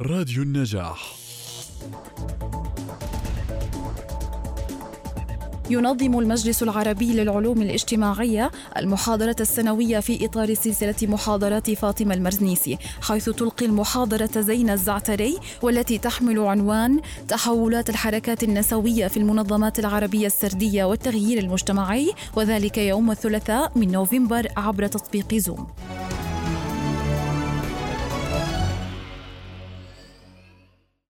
راديو النجاح. ينظم المجلس العربي للعلوم الاجتماعية المحاضرة السنوية في إطار سلسلة محاضرات فاطمة المرزنيسي حيث تلقي المحاضرة زين الزعتري والتي تحمل عنوان تحولات الحركات النسوية في المنظمات العربية السردية والتغيير المجتمعي وذلك يوم الثلاثاء من نوفمبر عبر تطبيق زوم